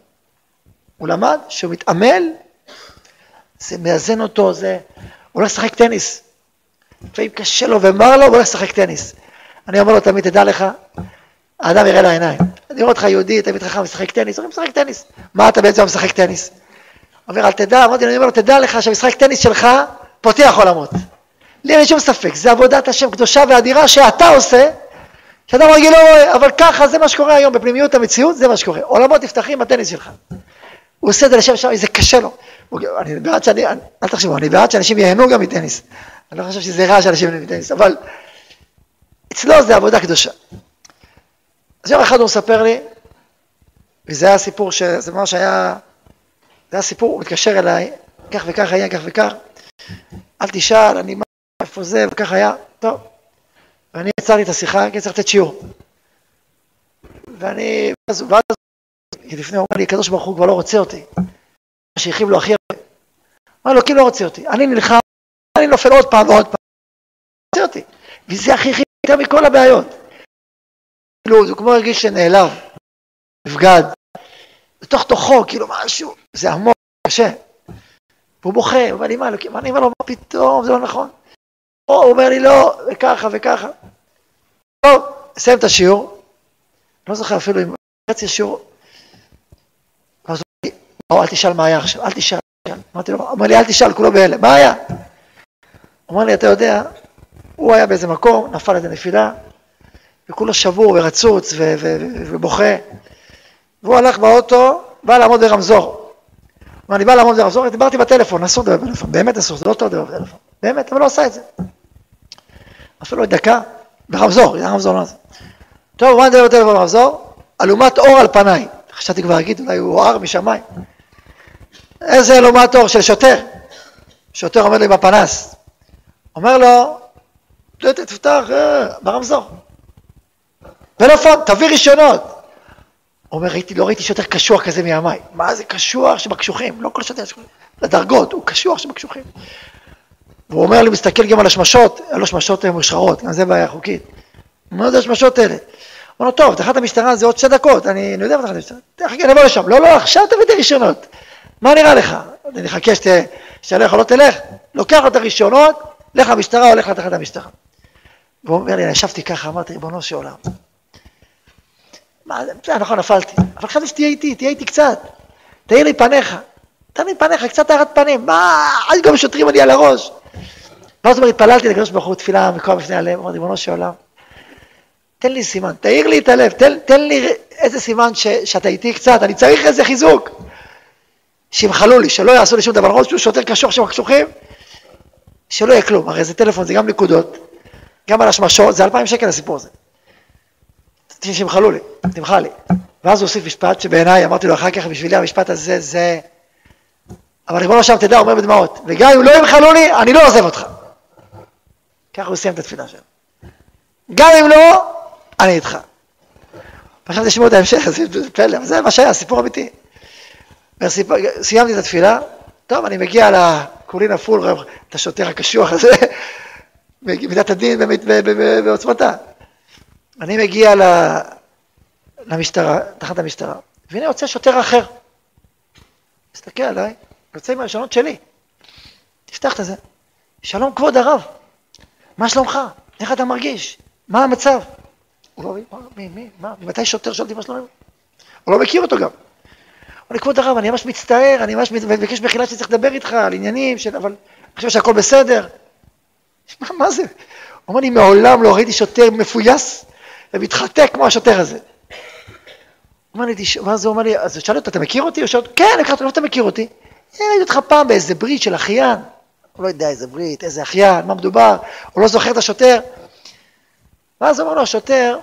הוא למד שהוא מתעמל, זה מאזן אותו, זה, הוא הולך לשחק טניס. לפעמים קשה לו ומר לו, הולך לשחק טניס. אני אומר לו תמיד, תדע לך, האדם יראה לעיניים. אני רואה אותך יהודי, תמיד חכם, משחק טניס, אומרים, משחק טניס. מה אתה בעצם משחק טניס? אומר, אל תדע, אמרתי לו, אני אומר לו, תדע לך שהמשחק טניס שלך פותח עולמות. לי אין שום ספק, זה עבודת השם קדושה ואדירה שאתה עושה, שאדם רגיל לא רואה, אבל ככה זה מה שקורה היום בפנימיות המציאות, זה מה שקורה. עולמות נפתחים בטניס שלך. הוא עושה את זה לשם שם, זה קשה לו. אני בעד שאני, אל תחשבו, אני בעד שאנשים ייהנו גם מטניס. אני לא חושב שזה רע שאנשים ייהנו מטניס, אבל אצלו זה עבודה קדושה. אז יום אחד הוא מספר לי, וזה היה סיפור, זה ממש היה, זה היה סיפור, הוא מתקשר אליי, כך וכך היה, כך וכך, אל תשאל, אני מה, איפה זה, וכך היה, טוב. ואני יצרתי את השיחה, כי צריך לתת שיעור. ואני, ואז, ואז, לפני הוא אמר לי, הקדוש ברוך הוא כבר לא רוצה אותי. שהכאיב לו הכי הרבה. אמר לו, כי לא רוצה אותי. אני נלחם, אני נופל עוד פעם ועוד פעם. וזה הכי הכי יותר מכל הבעיות. כאילו, זה כמו הרגיש שנעלב, נבגד, בתוך תוכו, כאילו משהו, זה עמוק, קשה. והוא בוכה, הוא אומר לי, מה, אני אומר לו, מה פתאום, זה לא נכון. הוא אומר לי, לא, וככה וככה. טוב, נסיים את השיעור, לא זוכר אפילו אם חצי השיעור, אז הוא אומר לי, אל תשאל מה היה עכשיו, אל תשאל. אמרתי לו, אומר לי, אל תשאל, כולו בהלם, מה היה? הוא אומר לי, אתה יודע, הוא היה באיזה מקום, נפל איזה נפילה, וכולו שבור ורצוץ ובוכה. והוא הלך באוטו, בא לעמוד ברמזור. אמר, אני בא לעמוד ברמזור, דיברתי בטלפון, אסור לדבר בטלפון, באמת אסור, זה לא טוב לדבר בטלפון, באמת, אבל לא עשה את זה. אפילו דקה, ברמזור, הרמזור לא זה. טוב, מה נדבר בטלפון ברמזור? אלומת אור על פניי. חשבתי כבר להגיד, אולי הוא הואר משמיים. איזה אלומת אור של שוטר. שוטר אומר לי בפנס. אומר לו, תפתח אה, ברמזור. פלאפון, תביא רישיונות. הוא אומר, ראיתי, לא ראיתי שוטר קשוח כזה מימיי. מה זה קשוח שבקשוחים? לא כל שוטר קשוחים. לדרגות, הוא קשוח שבקשוחים. והוא אומר לי, מסתכל גם על השמשות, אלו שמשות מושחרות, גם זה בעיה חוקית. אומר, זה השמשות האלה. הוא אומר, טוב, תחת המשטרה זה עוד שתי דקות, אני יודע מה תחת המשטרה. תחכה, נבוא לשם. לא, לא, עכשיו תביא את הרישיונות. מה נראה לך? אני אחכה שתלך או לא תלך? לוקח לו את הרישיונות, לך למשטרה, הולך לתחת המשטרה. והוא אומר לי, אני ישבתי ככה, אמרתי, ריבונו של עולם. מה, זה נכון, נפלתי, אבל חשבתי שתהיה איתי, תהיה איתי קצת. תאיר לי פניך, תן לי פניך, קצת טהרת פנים, מה, עד גם שוטרים לי על הראש. ואז הוא אומר, התפללתי לקדוש ברוך הוא תפילה מקום בפני הלב, אמרתי, ריבונו של עולם, תן לי סימן, תאיר לי את הלב, תן, תן לי איזה סימן ש, שאתה איתי קצת, אני צריך איזה חיזוק. שימחלו לי, שלא יעשו לי שום דבר, ראש שהוא שוטר קשוח שם קשוחים, שלא יהיה כלום, הרי זה טלפון, זה גם נקודות, גם על השמשות, זה אלפיים שקל הסיפור הזה. שימחלו לי, תמחל לי. ואז הוא הוסיף משפט שבעיניי, אמרתי לו אחר כך, בשבילי המשפט הזה זה... אבל ריבונו שם תדע, אומר בדמעות, וגם אם לא ימחלו לי, אני לא עוזב אותך. ככה הוא סיים את התפילה שלו. גם אם לא, אני איתך. עכשיו תשמעו את ההמשך, זה פלא, זה מה שהיה, סיפור אמיתי. סיימתי את התפילה, טוב, אני מגיע לקולין הפול, את השוטר הקשוח הזה, מידת הדין בעוצמתה. אני מגיע למשטרה, תחת המשטרה, והנה יוצא שוטר אחר. מסתכל עליי, יוצא עם הלשונות שלי. תפתח את זה. שלום כבוד הרב, מה שלומך? איך אתה מרגיש? מה המצב? הוא לא מבין, מי, מי, מה, ממתי שוטר שואל אותי מה שלומי? הוא לא מכיר אותו גם. אומר לי, כבוד הרב, אני ממש מצטער, אני ממש מבקש מחילה שצריך לדבר איתך על עניינים, של, אבל אני חושב שהכל בסדר. מה, מה זה? הוא אומר לי, מעולם לא ראיתי שוטר מפויס ומתחתק כמו השוטר הזה. אומר לי, ואז הוא אומר לי, אז שאל אותו, אתה מכיר אותי? הוא שואל אותו, כן, מכיר אותך, אתה מכיר אותי? ראיתי אותך פעם באיזה ברית של אחיין. הוא לא יודע איזה ברית, איזה אחיין, מה מדובר, הוא לא זוכר את השוטר. ואז אומר לו השוטר,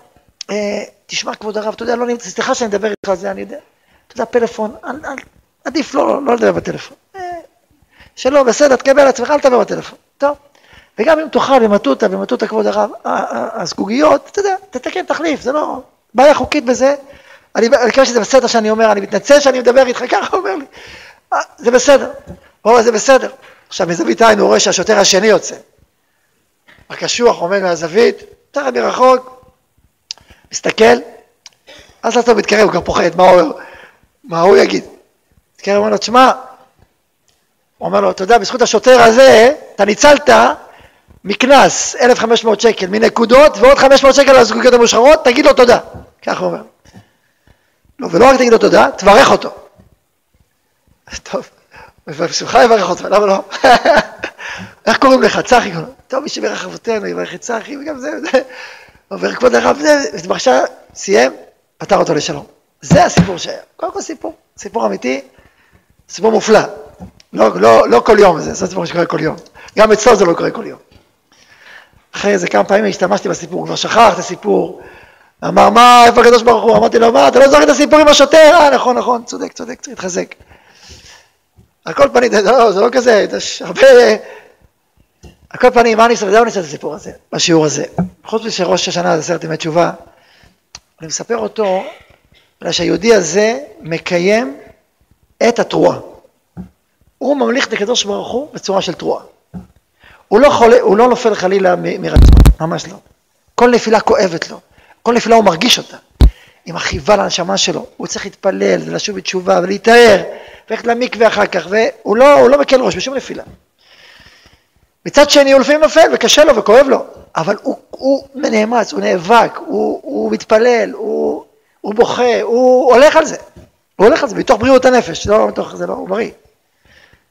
אה, תשמע כבוד הרב, אתה יודע, לא נמצא, סליחה שאני מדבר איתך על זה, אני יודע, אתה יודע, פלאפון, אל, אל, עדיף לא, לא, לא לדבר בטלפון. אה, שלא, בסדר, תקבל על עצמך, אל תדבר בטלפון. טוב. וגם אם תאכל במטותא, במטותא כבוד הרב, הזגוגיות, אתה יודע, תתקן, תחליף, זה לא בעיה חוקית בזה. אני מקווה שזה בסדר שאני אומר, אני מתנצל שאני מדבר איתך, ככה אומר לי. אה, זה בסדר, אומר, זה בסדר. עכשיו, מזווית עין הוא רואה שהשוטר השני יוצא. הקשוח עומד מהזווית, תחת מרחוק, מסתכל, אז אתה מתקרב, הוא כבר פוחד, מה הוא, מה הוא יגיד? מתקרב, אומר לו, תשמע, הוא אומר לו, אתה יודע, בזכות השוטר הזה, אתה ניצלת מקנס 1,500 שקל, מנקודות, ועוד 500 שקל על הזגוגיות המושחרות, תגיד לו תודה. ככה הוא אומר. לא, ולא רק תגיד לו תודה, תברך אותו. טוב, בשמחה יברך אותו, למה לא? איך קוראים לך? צחי. טוב, מי שברך אבותינו יברך את צחי, וגם זה, זה. עובר כבוד הרב, זה, ועכשיו סיים, פתר אותו לשלום. זה הסיפור שהיה. קודם כל סיפור, סיפור אמיתי, סיפור מופלא. לא, לא, לא כל יום זה, זה סיפור שקורה כל יום. גם אצלו זה לא קורה כל יום. אחרי איזה כמה פעמים השתמשתי בסיפור, הוא כבר שכח את הסיפור. אמר, מה, איפה הקדוש ברוך הוא? אמרתי לו, מה, אתה לא זוכר את הסיפור עם השוטר? אה, נכון, נכון, צודק, צודק, צריך להתחזק. על כל פנים, לא, זה לא כזה, יש הרבה... על כל פנים, מה אני? זהו אני אעשה את הסיפור הזה, בשיעור הזה. חוץ מזה שראש השנה זה עשרת ימי תשובה, אני מספר אותו בגלל שהיהודי הזה מקיים את התרועה. הוא ממליך את הקדוש ברוך הוא בצורה של תרועה. הוא לא, הוא לא נופל חלילה מרצון, ממש לא. כל נפילה כואבת לו, כל נפילה הוא מרגיש אותה. עם החיבה לנשמה שלו, הוא צריך להתפלל ולשוב בתשובה ולהיטהר, וללכת למקווה אחר כך, והוא לא, לא מקל ראש בשום נפילה. מצד שני הוא לפעמים נופל וקשה לו וכואב לו, אבל הוא, הוא נאמץ, הוא נאבק, הוא, הוא מתפלל, הוא, הוא בוכה, הוא הולך על זה, הוא הולך על זה, מתוך בריאות הנפש, לא מתוך זה, לא, הוא בריא.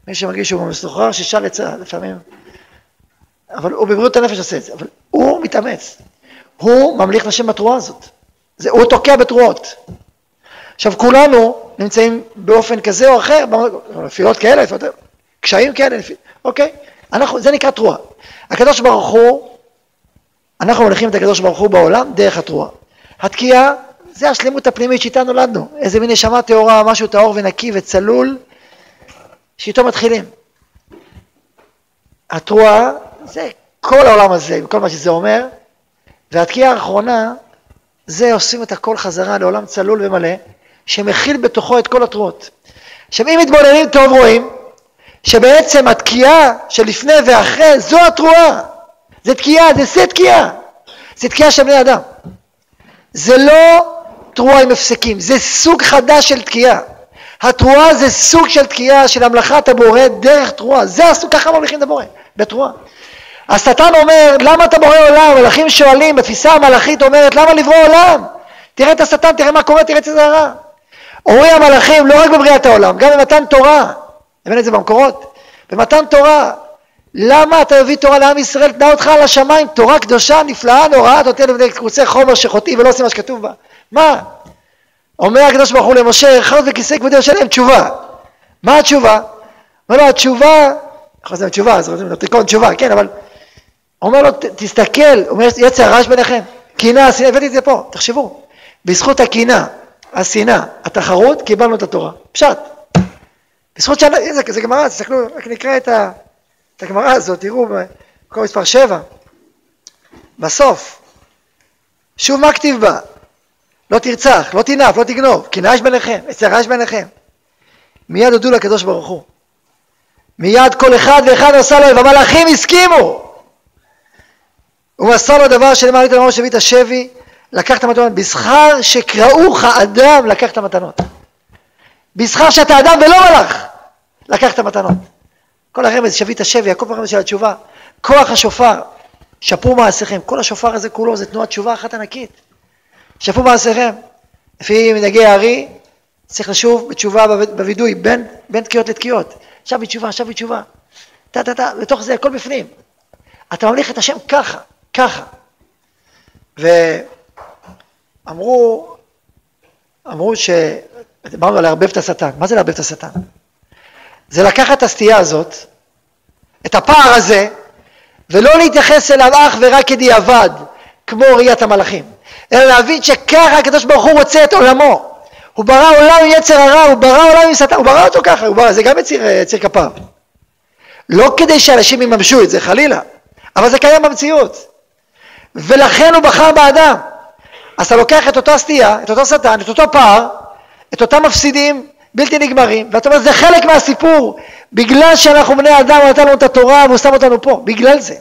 מי שמרגיש שהוא מסוחרר, שישה לצד, לפעמים, אבל הוא בבריאות הנפש עושה את זה, אבל הוא מתאמץ, הוא ממליך נשים בתרועה הזאת, זה, הוא תוקע בתרועות. עכשיו כולנו נמצאים באופן כזה או אחר, נפילות כאלה, קשיים כאלה, אוקיי, אנחנו, זה נקרא תרועה. הקדוש ברוך הוא, אנחנו מוליכים את הקדוש ברוך הוא בעולם דרך התרועה. התקיעה זה השלמות הפנימית שאיתה נולדנו, איזה מין נשמה טהורה, משהו טהור ונקי וצלול, שאיתו מתחילים. התרועה זה כל העולם הזה, כל מה שזה אומר, והתקיעה האחרונה זה עושים את הכל חזרה לעולם צלול ומלא, שמכיל בתוכו את כל התרועות. עכשיו אם מתבוננים טוב רואים שבעצם התקיעה שלפני ואחרי זו התרועה, זה תקיעה, זה שיא תקיעה, זה תקיעה של בני אדם. זה לא תרועה עם הפסקים, זה סוג חדש של תקיעה. התרועה זה סוג של תקיעה של המלאכת הבורא דרך תרועה, זה הסוג, ככה ממליכים את הבורא, בתרועה. השטן אומר, למה אתה בורא עולם? מלאכים שואלים, בתפיסה המלאכית אומרת, למה לברוא עולם? תראה את השטן, תראה מה קורה, תראה את זה הרע. אומרים המלאכים, לא רק בבריאת העולם, גם במתן תורה, הבאנו את זה במקורות, במתן תורה, למה אתה מביא תורה לעם ישראל, תנה אותך על השמיים, תורה קדושה, נפלאה, נוראה, נותן לבני קבוצי חומר שחוטאים ולא עושים מה שכתוב בה. מה? אומר הקדוש ברוך הוא למשה, חרוד וכיסא כבודי ישלם תשובה. מה התשובה? אומר לו, התשובה, להיות תשובה, אז רוצים לתיקון תשובה, כן, אבל אומר לו, תסתכל, אומר, יצא הרעש ביניכם, קינה, השנאה, הבאתי את זה פה, תחשבו, בזכות הקינה, השנאה, התחרות, קיבלנו את התורה. פשט. בזכות שנה, זה, זה גמרא, תסתכלו, רק נקרא את, ה, את הגמרא הזאת, תראו, במקום מספר 7, בסוף, שוב מה כתיב בה? לא תרצח, לא תנאף, לא תגנוב, קנאה יש ביניכם, אצלך יש ביניכם. מיד הודו לקדוש ברוך הוא. מיד כל אחד ואחד עשה לו, והמלאכים הסכימו. הוא מסר לו דבר שנאמר לי למרות שהביא את השבי, לקח את המתנות, בשכר שקראוך אדם לקח את המתנות. בשכר שאתה אדם ולא מלאך, לקח את המתנות. כל הרמז שבי את השבי, הכל הרמז של התשובה, כוח השופר, שפרו מעשיכם, כל השופר הזה כולו זה תנועת תשובה אחת ענקית. שפרו מעשיכם. לפי מנהגי הארי, צריך לשוב בתשובה בווידוי, בין, בין תקיעות לתקיעות. שב בתשובה, שב בתשובה. טה טה טה, בתוך זה הכל בפנים. אתה ממליך את השם ככה, ככה. ואמרו, אמרו ש... דיברנו על לערבב את השטן. מה זה לערבב את השטן? זה לקחת את הסטייה הזאת, את הפער הזה, ולא להתייחס אליו אך ורק כדיעבד, כמו ראיית המלאכים, אלא להבין שככה הקדוש ברוך הוא רוצה את עולמו. הוא ברא עולם עם יצר הרע, הוא ברא עולם עם שטן, הוא ברא אותו ככה, ברא, זה גם יציר, יציר כפיו. לא כדי שאנשים יממשו את זה, חלילה, אבל זה קיים במציאות. ולכן הוא בחר באדם. אז אתה לוקח את אותה סטייה, את אותו שטן, את אותו פער, את אותם מפסידים בלתי נגמרים, ואתה אומר זה חלק מהסיפור, בגלל שאנחנו בני אדם, הוא נתן לנו את התורה והוא שם אותנו פה, בגלל זה.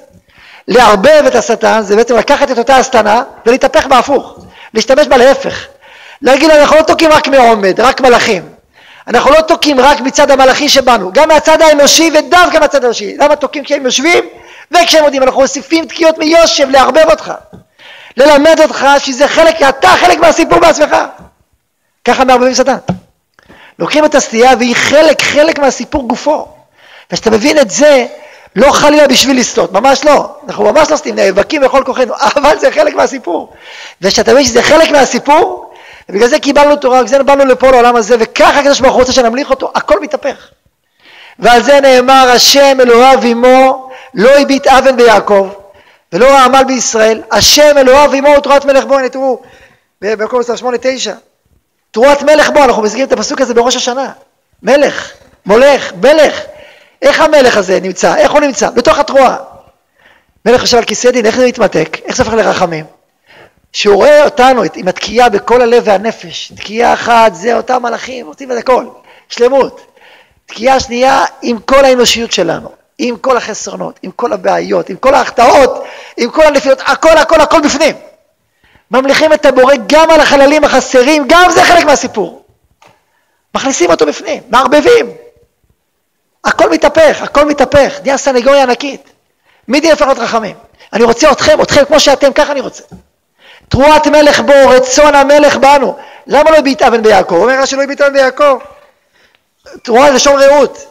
לערבב את השטן זה בעצם לקחת את אותה הסתנה ולהתהפך בהפוך, להשתמש בה להפך. להגיד לו אנחנו לא תוקעים רק מעומד, רק מלאכים. אנחנו לא תוקעים רק מצד המלאכי שבנו, גם מהצד האנושי ודווקא מהצד האנושי. למה תוקעים כשהם יושבים וכשהם יודעים, אנחנו מוסיפים תקיעות מיושב לערבב אותך. ללמד אותך שזה חלק, אתה חלק מהסיפור בעצמך. ככה מערבבים שטן. לוקחים את הסטייה והיא חלק, חלק מהסיפור גופו. וכשאתה מבין את זה, לא חלילה בשביל לסטות, ממש לא. אנחנו ממש לא סטים, נאבקים בכל כוחנו, אבל זה חלק מהסיפור. וכשאתה מבין שזה חלק מהסיפור, ובגלל זה קיבלנו תורה, בגלל זה באנו לפה לעולם הזה, וככה הקדוש ברוך הוא רוצה שנמליך אותו, הכל מתהפך. ועל זה נאמר, השם אלוהיו עמו, לא הביט אבן ביעקב, ולא ראה עמל בישראל, השם אלוהיו עמו ותורת מלך בו, הנה תראו, במקום 28 9 תרועת מלך בו, אנחנו מזכירים את הפסוק הזה בראש השנה. מלך, מולך, מלך. איך המלך הזה נמצא? איך הוא נמצא? בתוך התרועה. מלך יושב על כיסא דין, איך זה מתמתק? איך זה הופך לרחמים? שהוא רואה אותנו עם התקיעה בכל הלב והנפש, תקיעה אחת זה אותם מלאכים, עושים את הכל, שלמות. תקיעה שנייה עם כל האנושיות שלנו, עם כל החסרונות, עם כל הבעיות, עם כל ההחטאות, עם כל הנפילות, הכל הכל הכל בפנים. ממליכים את הבורא גם על החללים החסרים, גם זה חלק מהסיפור. מכניסים אותו בפנים, מערבבים. הכל מתהפך, הכל מתהפך, נהיה סנגוריה ענקית. מי דין לפחות רחמים? אני רוצה אתכם, אתכם כמו שאתם, ככה אני רוצה. תרועת מלך בו, רצון המלך בנו. למה לא הביט אבן ביעקב? אומר רש"י לא הביט אבן ביעקב. תרועה לשון רעות.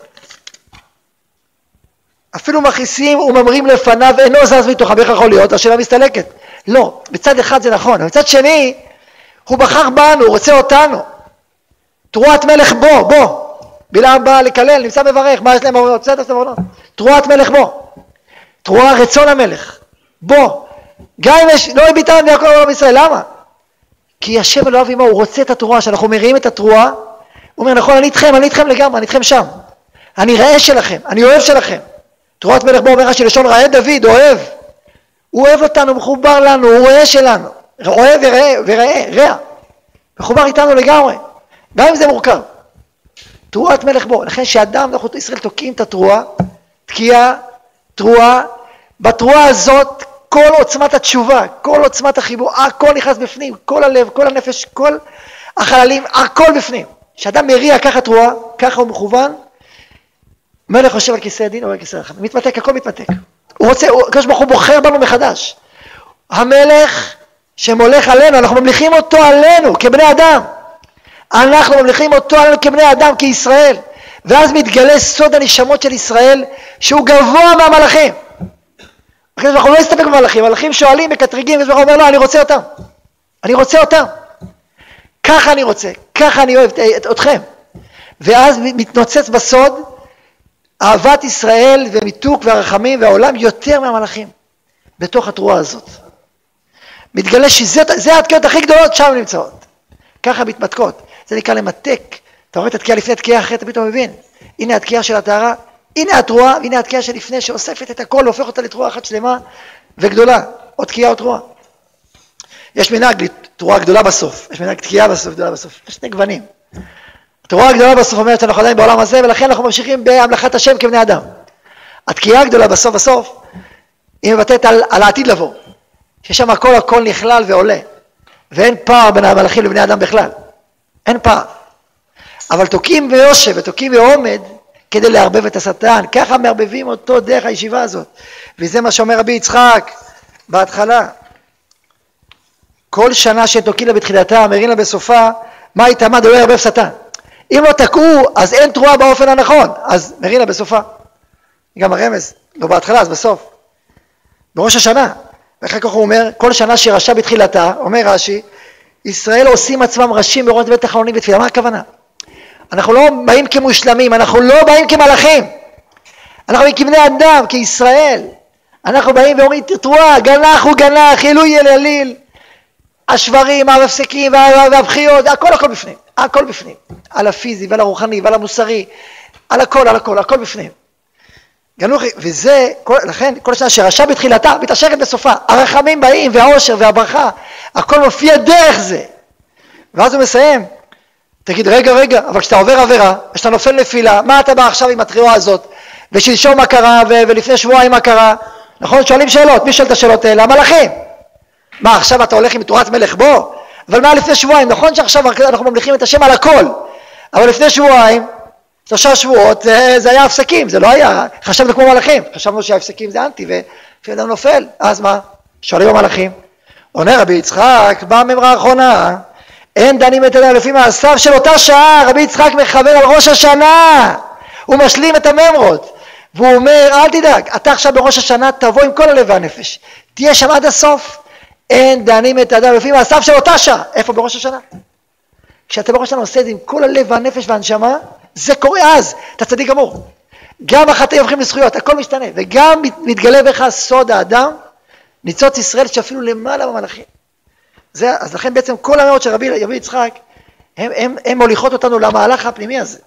אפילו מכעיסים וממרים לפניו, אינו זז מתוכם, איך יכול להיות? השאלה מסתלקת. לא, מצד אחד זה נכון, מצד שני, הוא בחר בנו, הוא רוצה אותנו. תרועת מלך בו, בו. בלעם בא לקלל, נמצא מברך, מה יש להם? בסדר, בסדר, תרועת מלך בו. תרועה רצון המלך, בו. גם אם יש, לא הביטן ויעקב עולם ישראל, למה? כי השם אלוהיו עמו, הוא רוצה את התרועה, שאנחנו מריעים את התרועה, הוא אומר, נכון, אני איתכם, אני איתכם לגמרי, אני איתכם שם. אני ראה שלכם, אני אוהב שלכם. תרועת מלך בו אומר רש"י לשון ראה דוד, אוהב. הוא אוהב אותנו, מחובר לנו, הוא רואה שלנו. רואה וראה, וראה, רע. מחובר איתנו לגמרי. גם אם זה מורכב. תרועת מלך בו. לכן שאדם, אנחנו ישראל תוקעים את התרועה, תקיעה, תרועה, בתרועה הזאת כל עוצמת התשובה, כל עוצמת החיבור, הכל נכנס בפנים, כל הלב, כל הנפש, כל החללים, הכל בפנים. כשאדם מריע ככה תרועה, ככה הוא מכוון, מלך יושב על כיסא הדין או על כיסא רחמים, מתמתק, הכל מתמתק. הוא רוצה, הקדוש ברוך הוא בוחר בנו מחדש. המלך שמולך עלינו, אנחנו ממליכים אותו עלינו כבני אדם. אנחנו ממליכים אותו עלינו כבני אדם, כישראל. ואז מתגלה סוד הנשמות של ישראל, שהוא גבוה מהמלאכים. הקדוש ברוך הוא לא יסתפק במלאכים, מלאכים שואלים, מקטרגים, הקדוש ברוך הוא אומר לא, אני רוצה אותם. אני רוצה אותם. ככה אני רוצה, ככה אני אוהב אתכם. ואז מתנוצץ בסוד אהבת ישראל ומיתוק והרחמים והעולם יותר מהמלאכים בתוך התרועה הזאת. מתגלה שזה התקיעות הכי גדולות, שם נמצאות. ככה מתמתקות. זה נקרא למתק. אתה רואה את התקיעה לפני התקיעה אחרי, אתה פתאום מבין. הנה התקיעה של הטהרה, הנה התרועה, והנה התקיעה שלפני, שאוספת את הכל והופך אותה לתרועה אחת שלמה וגדולה. או תקיעה או תרועה. יש מנהג התרועה הגדולה בסוף, יש מנהג תקיעה בסוף, גדולה בסוף, יש שני גוונים. התרועה הגדולה בסוף אומרת שאנחנו עדיין בעולם הזה ולכן אנחנו ממשיכים בהמלכת השם כבני אדם. התקיעה הגדולה בסוף בסוף היא מבטאת על, על העתיד לבוא, ששם הכל הכל נכלל ועולה ואין פער בין המלאכים לבני אדם בכלל, אין פער. אבל תוקעים ביושב ותוקעים בעומד כדי לערבב את השטן, ככה מערבבים אותו דרך הישיבה הזאת. וזה מה שאומר רבי יצחק בהתחלה. כל שנה שתוקעים לה בתחילתה, מרים לה בסופה, מה יתעמד ולא יערבב שטן. אם לא תקעו, אז אין תרועה באופן הנכון, אז מרים לה בסופה. גם הרמז, לא בהתחלה, אז בסוף. בראש השנה. ואחר כך הוא אומר, כל שנה שרשע בתחילתה, אומר רש"י, ישראל עושים עצמם ראשים בראש בית החלונים בתפילה. מה הכוונה? אנחנו לא באים כמושלמים, אנחנו לא באים כמלאכים. אנחנו באים כבני אדם, כישראל. אנחנו באים ואומרים, תרועה, גנח הוא גנח, עילוי אל אליל. השברים, המפסקים והבכיות, הכל הכל בפנים, הכל בפנים. על הפיזי ועל הרוחני ועל המוסרי, על הכל, על הכל, הכל בפנים. גנוחי, וזה, כל, לכן כל שנה שרשע בתחילתה, מתעשרת בסופה. הרחמים באים והעושר והברכה, הכל מופיע דרך זה. ואז הוא מסיים, תגיד, רגע, רגע, אבל כשאתה עובר עבירה, כשאתה נופל נפילה, מה אתה בא עכשיו עם התריעה הזאת? ושלשום מה קרה, ו- ולפני שבועיים מה קרה? נכון? שואלים שאלות, מי שואל את השאלות האלה? המלאכים. מה, עכשיו אתה הולך עם תורת מלך בו? אבל מה לפני שבועיים? נכון שעכשיו אנחנו ממליכים את השם על הכל, אבל לפני שבועיים, שלושה שבועות, זה, זה היה הפסקים, זה לא היה, חשבנו כמו מלאכים, חשבנו שההפסקים זה אנטי, ולפעמים אדם נופל, אז מה? שואלים המלאכים. עונה רבי יצחק, באה מימרה האחרונה, אין דנים את אדם לפי מעשיו של אותה שעה, רבי יצחק מכוון על ראש השנה, הוא משלים את הממרות, והוא אומר, אל תדאג, אתה עכשיו בראש השנה תבוא עם כל הלב והנפש, תהיה שם עד הסוף, אין דנים את האדם לפי מעשיו של אותה שעה. איפה? בראש השנה. כשאתה בראש השנה עושה את זה עם כל הלב והנפש והנשמה, זה קורה אז, אתה צדיק גמור. גם החטאים הופכים לזכויות, הכל משתנה, וגם מתגלה בך סוד האדם, ניצוץ ישראל שאפילו למעלה במלאכים. זה, אז לכן בעצם כל המאות של רבי, רבי יצחק, הם, הם, הם מוליכות אותנו למהלך הפנימי הזה.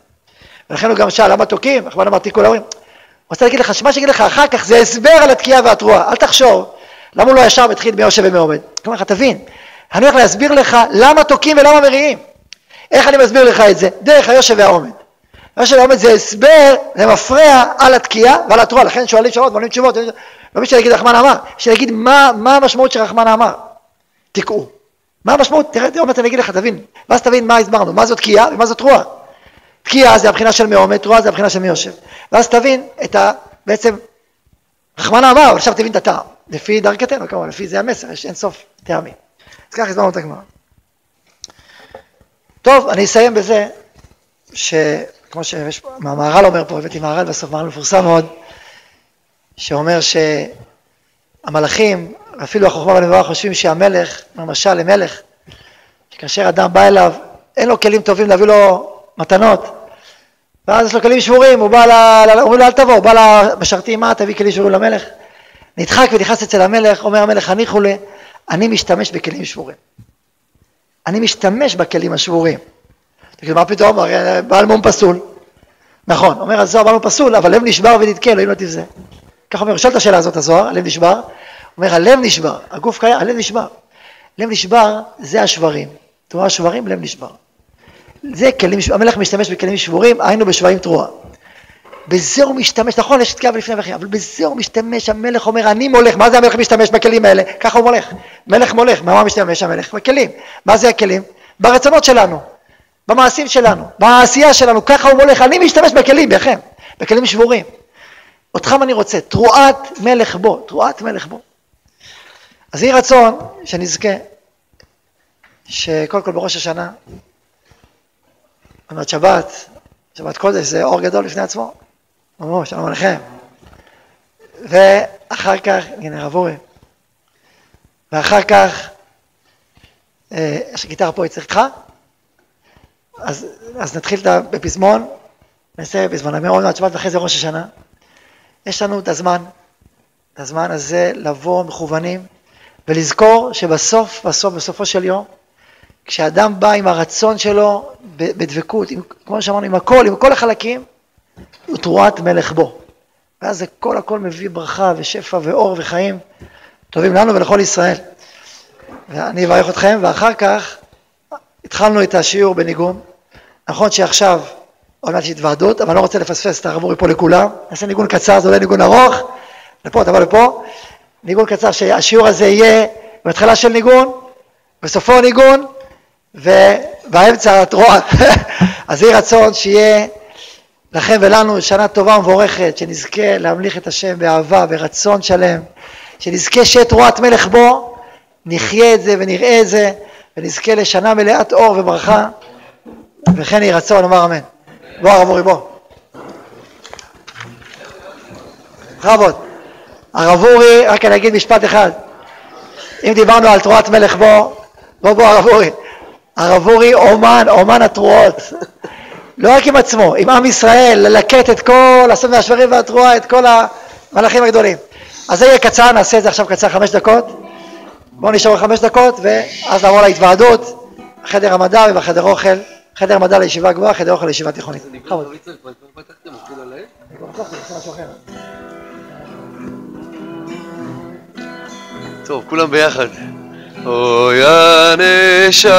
ולכן הוא גם שאל, למה תוקעים? רחמן אמרתי כל ההורים. הוא רוצה להגיד לך, שמה שיגיד לך אחר כך זה הסבר על התקיעה והתרועה, אל תחשוב למה הוא לא ישר מתחיל מי יושב ומי עומד? כלומר, תבין, אני הולך להסביר לך למה תוקעים ולמה מריעים. איך אני מסביר לך את זה? דרך היושב והעומד. היושב והעומד זה הסבר למפרע על התקיעה ועל התרועה, לכן שואלים שאלות ועונים תשובות, לא מי שיגיד רחמן אמר, שיגיד מה, מה המשמעות שרחמן אמר. תקעו. מה המשמעות? תראה, תראה, אני אגיד לך, תבין. ואז תבין מה הסברנו, מה זאת תקיעה ומה זאת תרועה. תקיעה זה הבחינה של מי עומד, תרועה זה הבחינה של מי יושב. ואז תבין את ה... בעצם, רחמנה אמר, עכשיו תבין את הטעם. לפי דרכתנו כמובן, לפי זה המסר, יש אין סוף טעמים. אז ככה הסברנו את הגמרא. טוב, אני אסיים בזה, שכמו שהמהר"ל אומר פה, הבאתי מהר"ל בסוף, מהר"ל מפורסם מאוד, שאומר שהמלאכים, אפילו החוכמה והנבואה חושבים שהמלך, למשל למלך, שכאשר אדם בא אליו, אין לו כלים טובים להביא לו מתנות, ואז יש לו כלים שבורים, הוא בא, ל... אומרים לו אל תבוא, הוא בא למשרתים, מה תביא כלים שבורים למלך? נדחק ונכנס אצל המלך, אומר המלך, הניחו לי, אני משתמש בכלים שבורים. אני משתמש בכלים השבורים. תגיד, מה פתאום, הרי בעל מום פסול. נכון, אומר הזוהר, בעל מום פסול, אבל לב נשבר ונתקה, אלוהים לא תבזה. ככה אומר, שואל את השאלה הזאת הזוהר, הלב נשבר, אומר, הלב נשבר, הגוף קיים, הלב נשבר. לב נשבר זה השברים. תרועה שברים, לב נשבר. זה כלים, המלך משתמש בכלים שבורים, היינו בשברים תרועה. בזה הוא משתמש, נכון, יש תקיעה ולפני וכי, אבל בזה הוא משתמש, המלך אומר, אני מולך, מה זה המלך משתמש בכלים האלה? ככה הוא מולך. מלך מולך, מה משתמש המלך? בכלים. מה זה הכלים? ברצונות שלנו, במעשים שלנו, בעשייה שלנו, ככה הוא מולך, אני משתמש בכלים, בכם, בכלים שבורים. אותכם אני רוצה, תרועת מלך בו, תרועת מלך בו. אז יהי רצון שנזכה, שקודם כל בראש השנה, אומרת שבת, שבת קודש זה אור גדול לפני עצמו. אמרו, שלום עליכם. ואחר כך, הנה הרב אורי, ואחר כך, אה, יש לי גיטרה פה אצלך אז, אז נתחיל בפזמון, נעשה בפזמון, מאוד מעט שבת ואחרי זה ראש השנה. יש לנו את הזמן, את הזמן הזה לבוא מכוונים ולזכור שבסוף, בסוף, בסופו של יום, כשאדם בא עם הרצון שלו בדבקות, עם, כמו שאמרנו, עם הכל, עם כל החלקים, הוא תרועת מלך בו. ואז זה כל הכל מביא ברכה ושפע ואור וחיים טובים לנו ולכל ישראל. ואני אברך אתכם, ואחר כך התחלנו את השיעור בניגון. נכון שעכשיו עוד מעט יש התוועדות, אבל אני לא רוצה לפספס את הרב אורי פה לכולם. נעשה ניגון קצר, זה אולי ניגון ארוך. לפה, תבוא לפה. ניגון קצר, שהשיעור הזה יהיה בהתחלה של ניגון, בסופו ניגון, ובאמצע התרועה. אז יהי רצון שיהיה לכם ולנו שנה טובה ומבורכת, שנזכה להמליך את השם באהבה, ברצון שלם, שנזכה שיהיה תרועת מלך בו, נחיה את זה ונראה את זה, ונזכה לשנה מלאת אור וברכה, וכן יהי רצון, נאמר אמן. בוא הרב אורי בוא. בכבוד. הרב אורי, רק אני אגיד משפט אחד. אם דיברנו על תרועת מלך בוא, בוא בוא הרב אורי. הרב אורי אומן, אומן התרועות. לא רק עם עצמו, עם עם ישראל, ללקט את כל הסוד והשברים והתרועה, את כל המלאכים הגדולים. אז זה יהיה קצר, נעשה את זה עכשיו קצר חמש דקות. בואו נשאר חמש דקות, ואז נעבור להתוועדות, חדר המדע ובחדר אוכל, חדר מדע לישיבה גבוהה, חדר אוכל לישיבה תיכונית. טוב, כולם ביחד. אוי הנשמה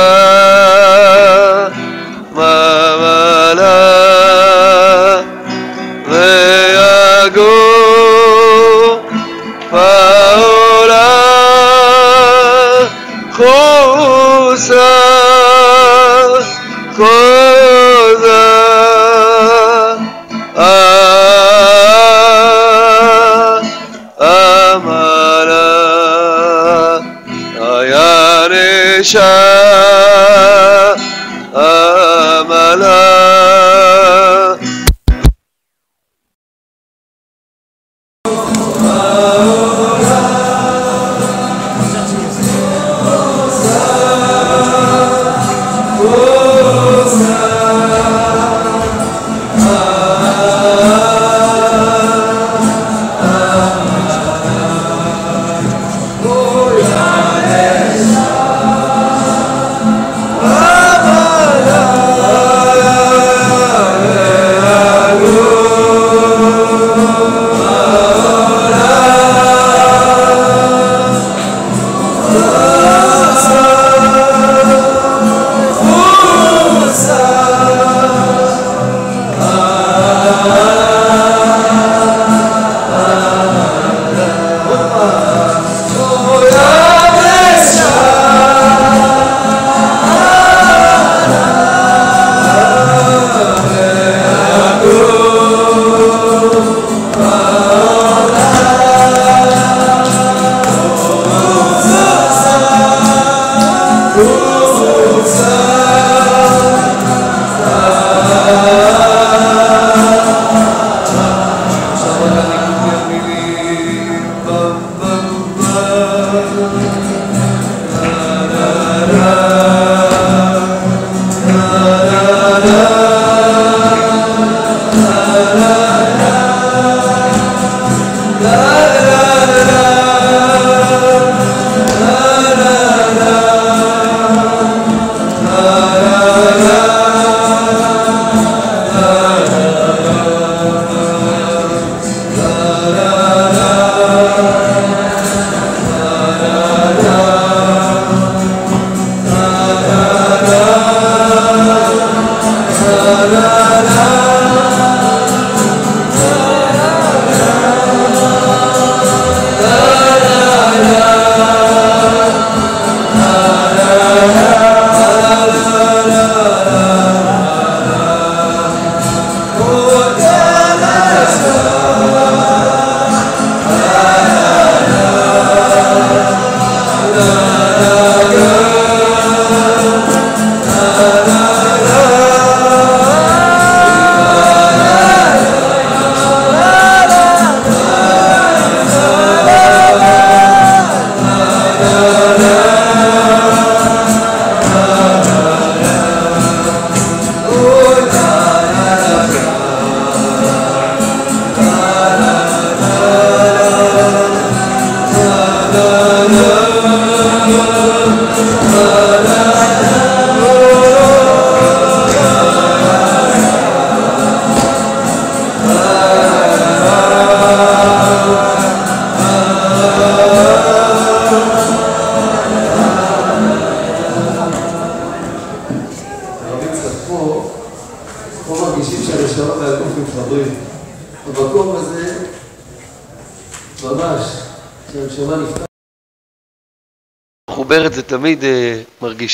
מלאה ויגור חוסה חוזה אמרה היה נשמה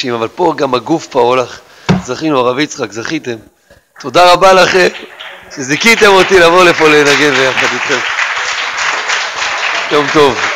מרגישים, אבל פה גם הגוף פה הולך. זכינו, הרב יצחק, זכיתם. תודה רבה לכם שזיכיתם אותי לבוא לפה לנגן ביחד איתכם. יום טוב.